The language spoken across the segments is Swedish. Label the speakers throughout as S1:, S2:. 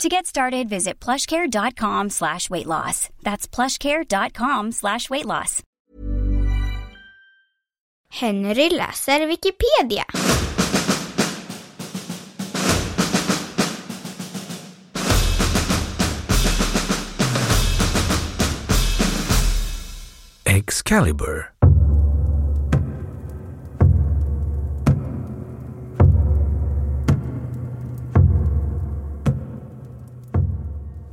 S1: To get started, visit plushcare.com slash weight loss. That's plushcare.com slash weight loss.
S2: Henry läser Wikipedia.
S3: Excalibur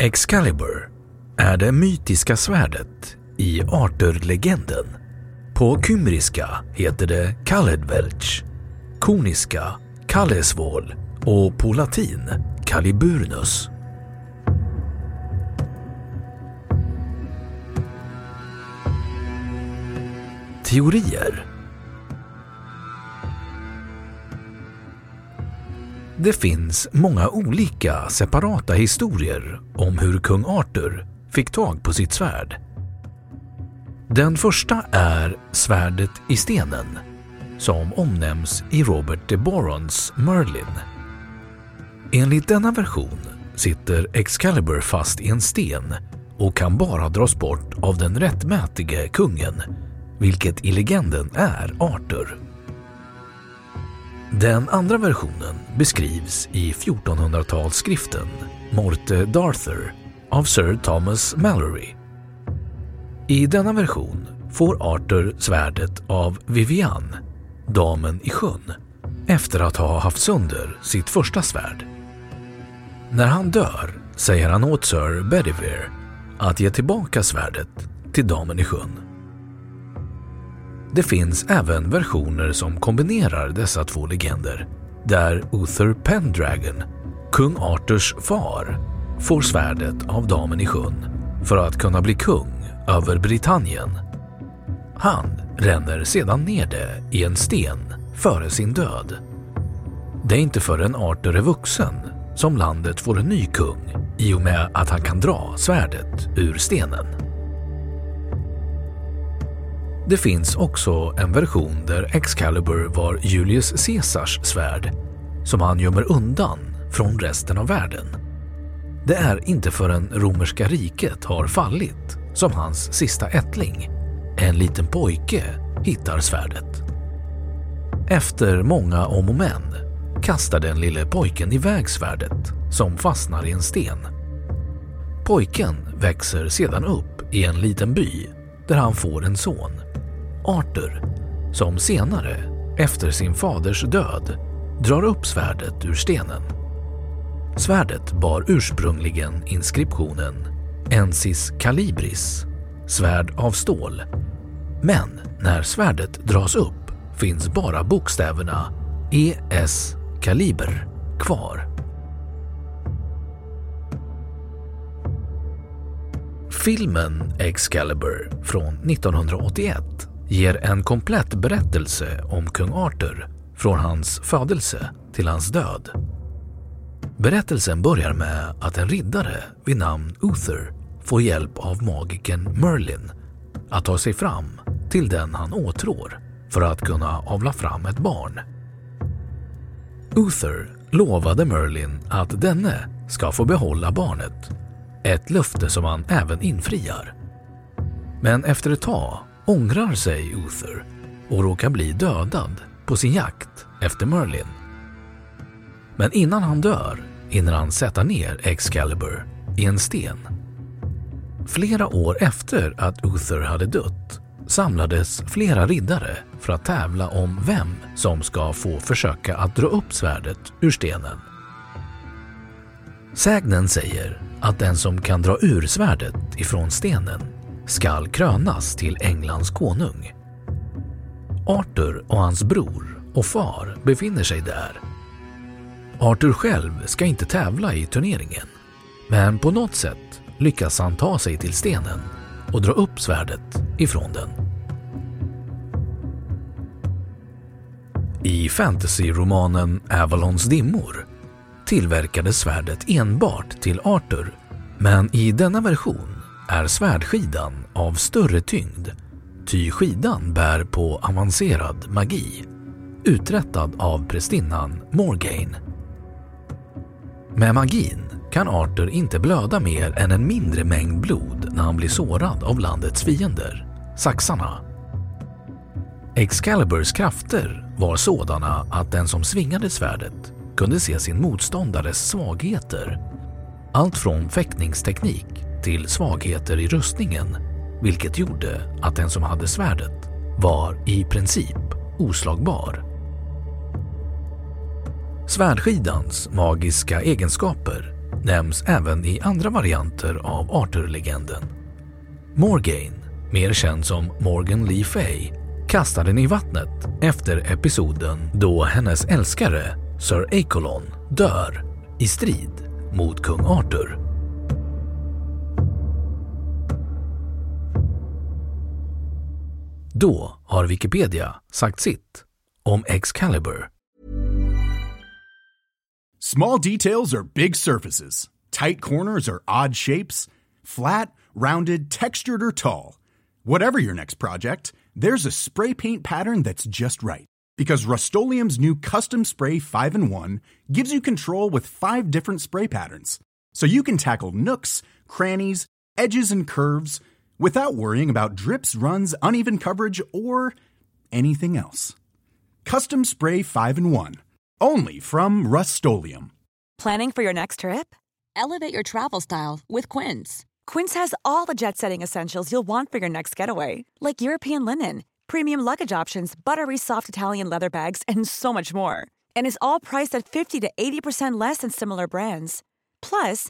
S3: Excalibur är det mytiska svärdet i Arthur-legenden. På kymriska heter det Kaledvelch, koniska Kallesvål och på latin Caliburnus. Teorier Det finns många olika separata historier om hur kung Arthur fick tag på sitt svärd. Den första är svärdet i stenen som omnämns i Robert de Borons Merlin. Enligt denna version sitter Excalibur fast i en sten och kan bara dras bort av den rättmätige kungen, vilket i legenden är Arthur. Den andra versionen beskrivs i 1400-talsskriften Morte Darther av Sir Thomas Mallory. I denna version får Arthur svärdet av Vivian, damen i sjön, efter att ha haft sönder sitt första svärd. När han dör säger han åt Sir Bedivere att ge tillbaka svärdet till damen i sjön. Det finns även versioner som kombinerar dessa två legender där Uther Pendragon, kung Arthurs far, får svärdet av damen i sjön för att kunna bli kung över Britannien. Han ränner sedan ner det i en sten före sin död. Det är inte förrän Arthur är vuxen som landet får en ny kung i och med att han kan dra svärdet ur stenen. Det finns också en version där Excalibur var Julius Caesars svärd som han gömmer undan från resten av världen. Det är inte förrän romerska riket har fallit som hans sista ättling, en liten pojke, hittar svärdet. Efter många om och men kastar den lille pojken iväg svärdet som fastnar i en sten. Pojken växer sedan upp i en liten by där han får en son, Arthur, som senare, efter sin faders död, drar upp svärdet ur stenen. Svärdet bar ursprungligen inskriptionen Ensis Calibris, svärd av stål. Men när svärdet dras upp finns bara bokstäverna ES Kaliber kvar. Filmen Excalibur från 1981 ger en komplett berättelse om kung Arthur från hans födelse till hans död. Berättelsen börjar med att en riddare vid namn Uther får hjälp av magiken Merlin att ta sig fram till den han åtrår för att kunna avla fram ett barn. Uther lovade Merlin att denne ska få behålla barnet. Ett löfte som han även infriar. Men efter ett tag ångrar sig Uther och råkar bli dödad på sin jakt efter Merlin. Men innan han dör hinner han sätta ner Excalibur i en sten. Flera år efter att Uther hade dött samlades flera riddare för att tävla om vem som ska få försöka att dra upp svärdet ur stenen. Sägnen säger att den som kan dra ur svärdet ifrån stenen skall krönas till Englands konung. Arthur och hans bror och far befinner sig där. Arthur själv ska inte tävla i turneringen, men på något sätt lyckas han ta sig till stenen och dra upp svärdet ifrån den. I fantasyromanen Avalons dimmor tillverkades svärdet enbart till Arthur men i denna version är svärdskidan av större tyngd ty skidan bär på avancerad magi uträttad av prästinnan Morgaine. Med magin kan Arthur inte blöda mer än en mindre mängd blod när han blir sårad av landets fiender, saxarna. Excaliburs krafter var sådana att den som svingade svärdet kunde se sin motståndares svagheter. Allt från fäktningsteknik till svagheter i rustningen vilket gjorde att den som hade svärdet var i princip oslagbar. Svärdskidans magiska egenskaper nämns även i andra varianter av Arthur-legenden. Morgaine, mer känd som Morgan Lee Fay, kastade den i vattnet efter episoden då hennes älskare Sir Acolon dör i strid mot kung Arthur. Då har Wikipedia sagt sitt om Excalibur.
S4: Small details are big surfaces. Tight corners are odd shapes. Flat, rounded, textured, or tall. Whatever your next project, there's a spray paint pattern that's just right. Because Rust new Custom Spray 5 in 1 gives you control with five different spray patterns. So you can tackle nooks, crannies, edges, and curves without worrying about drips, runs, uneven coverage, or anything else. Custom Spray 5 in 1. Only from Rust
S5: Planning for your next trip?
S6: Elevate your travel style with Quince.
S5: Quince has all the jet setting essentials you'll want for your next getaway, like European linen, premium luggage options, buttery soft Italian leather bags, and so much more. And is all priced at 50 to 80% less than similar brands. Plus,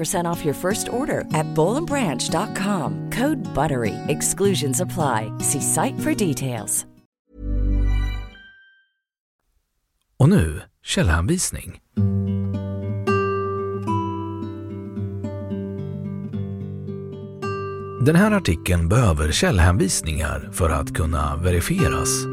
S7: 15% off your first order at bowlandbranch.com. Code BUTTERY. Exclusions apply. See site for details.
S3: Och nu källhänvisning. Den här artikeln behöver källhänvisningar för att kunna verifieras.